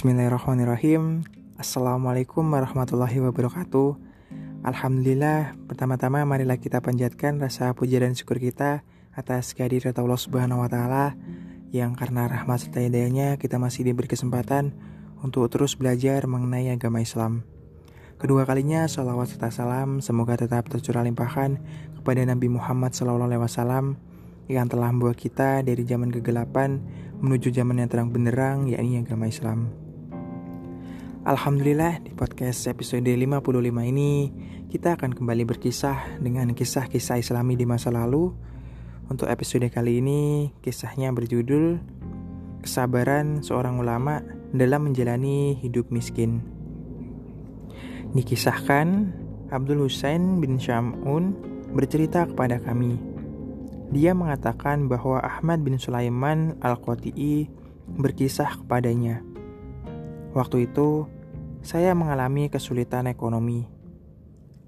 Bismillahirrahmanirrahim. Assalamualaikum warahmatullahi wabarakatuh. Alhamdulillah Pertama-tama marilah kita panjatkan rasa puja dan syukur kita Atas kehadirat Allah subhanahu wa ta'ala Yang karena rahmat serta hidayahnya Kita masih diberi kesempatan Untuk terus belajar mengenai agama Islam. Kedua kalinya salawat serta salam Semoga tetap tercurah limpahan Kepada Nabi Muhammad SAW Yang telah membawa kita dari zaman kegelapan menuju zaman yang terang benderang yakni agama Islam. Alhamdulillah di podcast episode 55 ini kita akan kembali berkisah dengan kisah-kisah islami di masa lalu. Untuk episode kali ini kisahnya berjudul Kesabaran seorang ulama dalam menjalani hidup miskin. Dikisahkan Abdul Husain bin Syamun bercerita kepada kami. Dia mengatakan bahwa Ahmad bin Sulaiman Al-Qati'i berkisah kepadanya. Waktu itu, saya mengalami kesulitan ekonomi.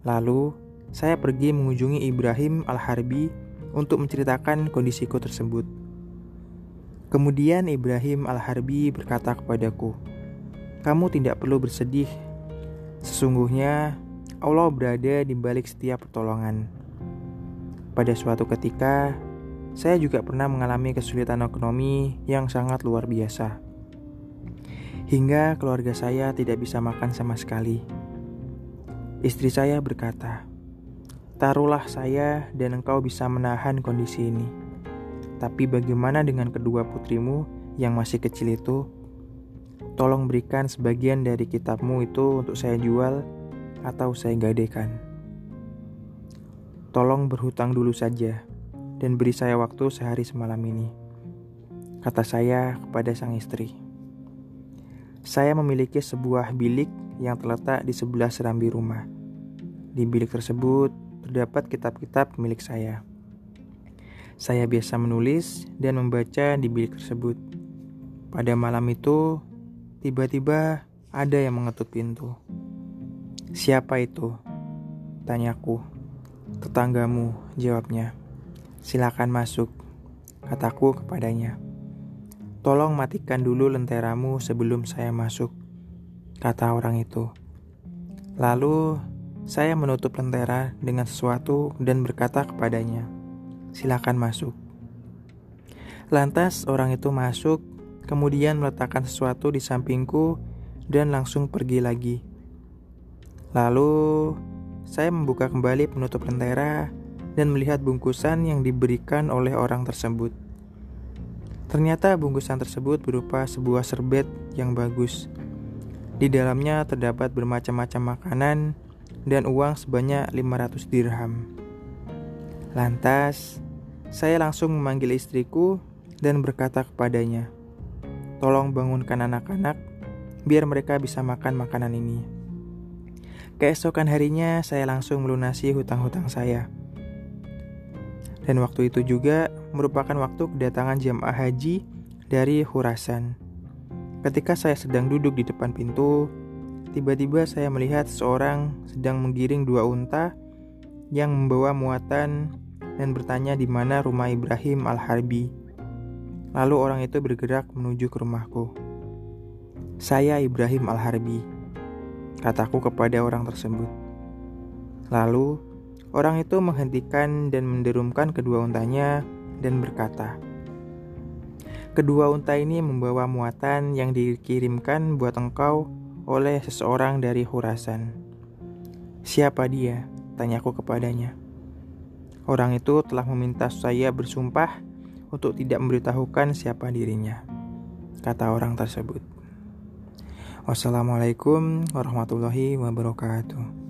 Lalu, saya pergi mengunjungi Ibrahim Al-Harbi untuk menceritakan kondisiku tersebut. Kemudian Ibrahim Al-Harbi berkata kepadaku, "Kamu tidak perlu bersedih. Sesungguhnya Allah berada di balik setiap pertolongan." Pada suatu ketika, saya juga pernah mengalami kesulitan ekonomi yang sangat luar biasa hingga keluarga saya tidak bisa makan sama sekali. Istri saya berkata, "Taruhlah saya dan engkau bisa menahan kondisi ini. Tapi bagaimana dengan kedua putrimu yang masih kecil itu? Tolong berikan sebagian dari kitabmu itu untuk saya jual atau saya gadekan. Tolong berhutang dulu saja dan beri saya waktu sehari semalam ini." Kata saya kepada sang istri. Saya memiliki sebuah bilik yang terletak di sebelah serambi rumah. Di bilik tersebut terdapat kitab-kitab milik saya. Saya biasa menulis dan membaca di bilik tersebut. Pada malam itu, tiba-tiba ada yang mengetuk pintu. Siapa itu? Tanyaku. Tetanggamu, jawabnya. Silakan masuk, kataku kepadanya. Tolong matikan dulu lenteramu sebelum saya masuk, kata orang itu. Lalu saya menutup lentera dengan sesuatu dan berkata kepadanya, "Silakan masuk." Lantas orang itu masuk, kemudian meletakkan sesuatu di sampingku dan langsung pergi lagi. Lalu saya membuka kembali penutup lentera dan melihat bungkusan yang diberikan oleh orang tersebut. Ternyata bungkusan tersebut berupa sebuah serbet yang bagus. Di dalamnya terdapat bermacam-macam makanan dan uang sebanyak 500 dirham. Lantas, saya langsung memanggil istriku dan berkata kepadanya, "Tolong bangunkan anak-anak biar mereka bisa makan makanan ini." Keesokan harinya, saya langsung melunasi hutang-hutang saya. Dan waktu itu juga merupakan waktu kedatangan jamaah haji dari Khurasan. Ketika saya sedang duduk di depan pintu, tiba-tiba saya melihat seorang sedang menggiring dua unta yang membawa muatan dan bertanya di mana rumah Ibrahim Al-Harbi. Lalu orang itu bergerak menuju ke rumahku. Saya Ibrahim Al-Harbi, kataku kepada orang tersebut. Lalu Orang itu menghentikan dan menderumkan kedua untanya dan berkata, Kedua unta ini membawa muatan yang dikirimkan buat engkau oleh seseorang dari Hurasan. Siapa dia? Tanyaku kepadanya. Orang itu telah meminta saya bersumpah untuk tidak memberitahukan siapa dirinya. Kata orang tersebut. Wassalamualaikum warahmatullahi wabarakatuh.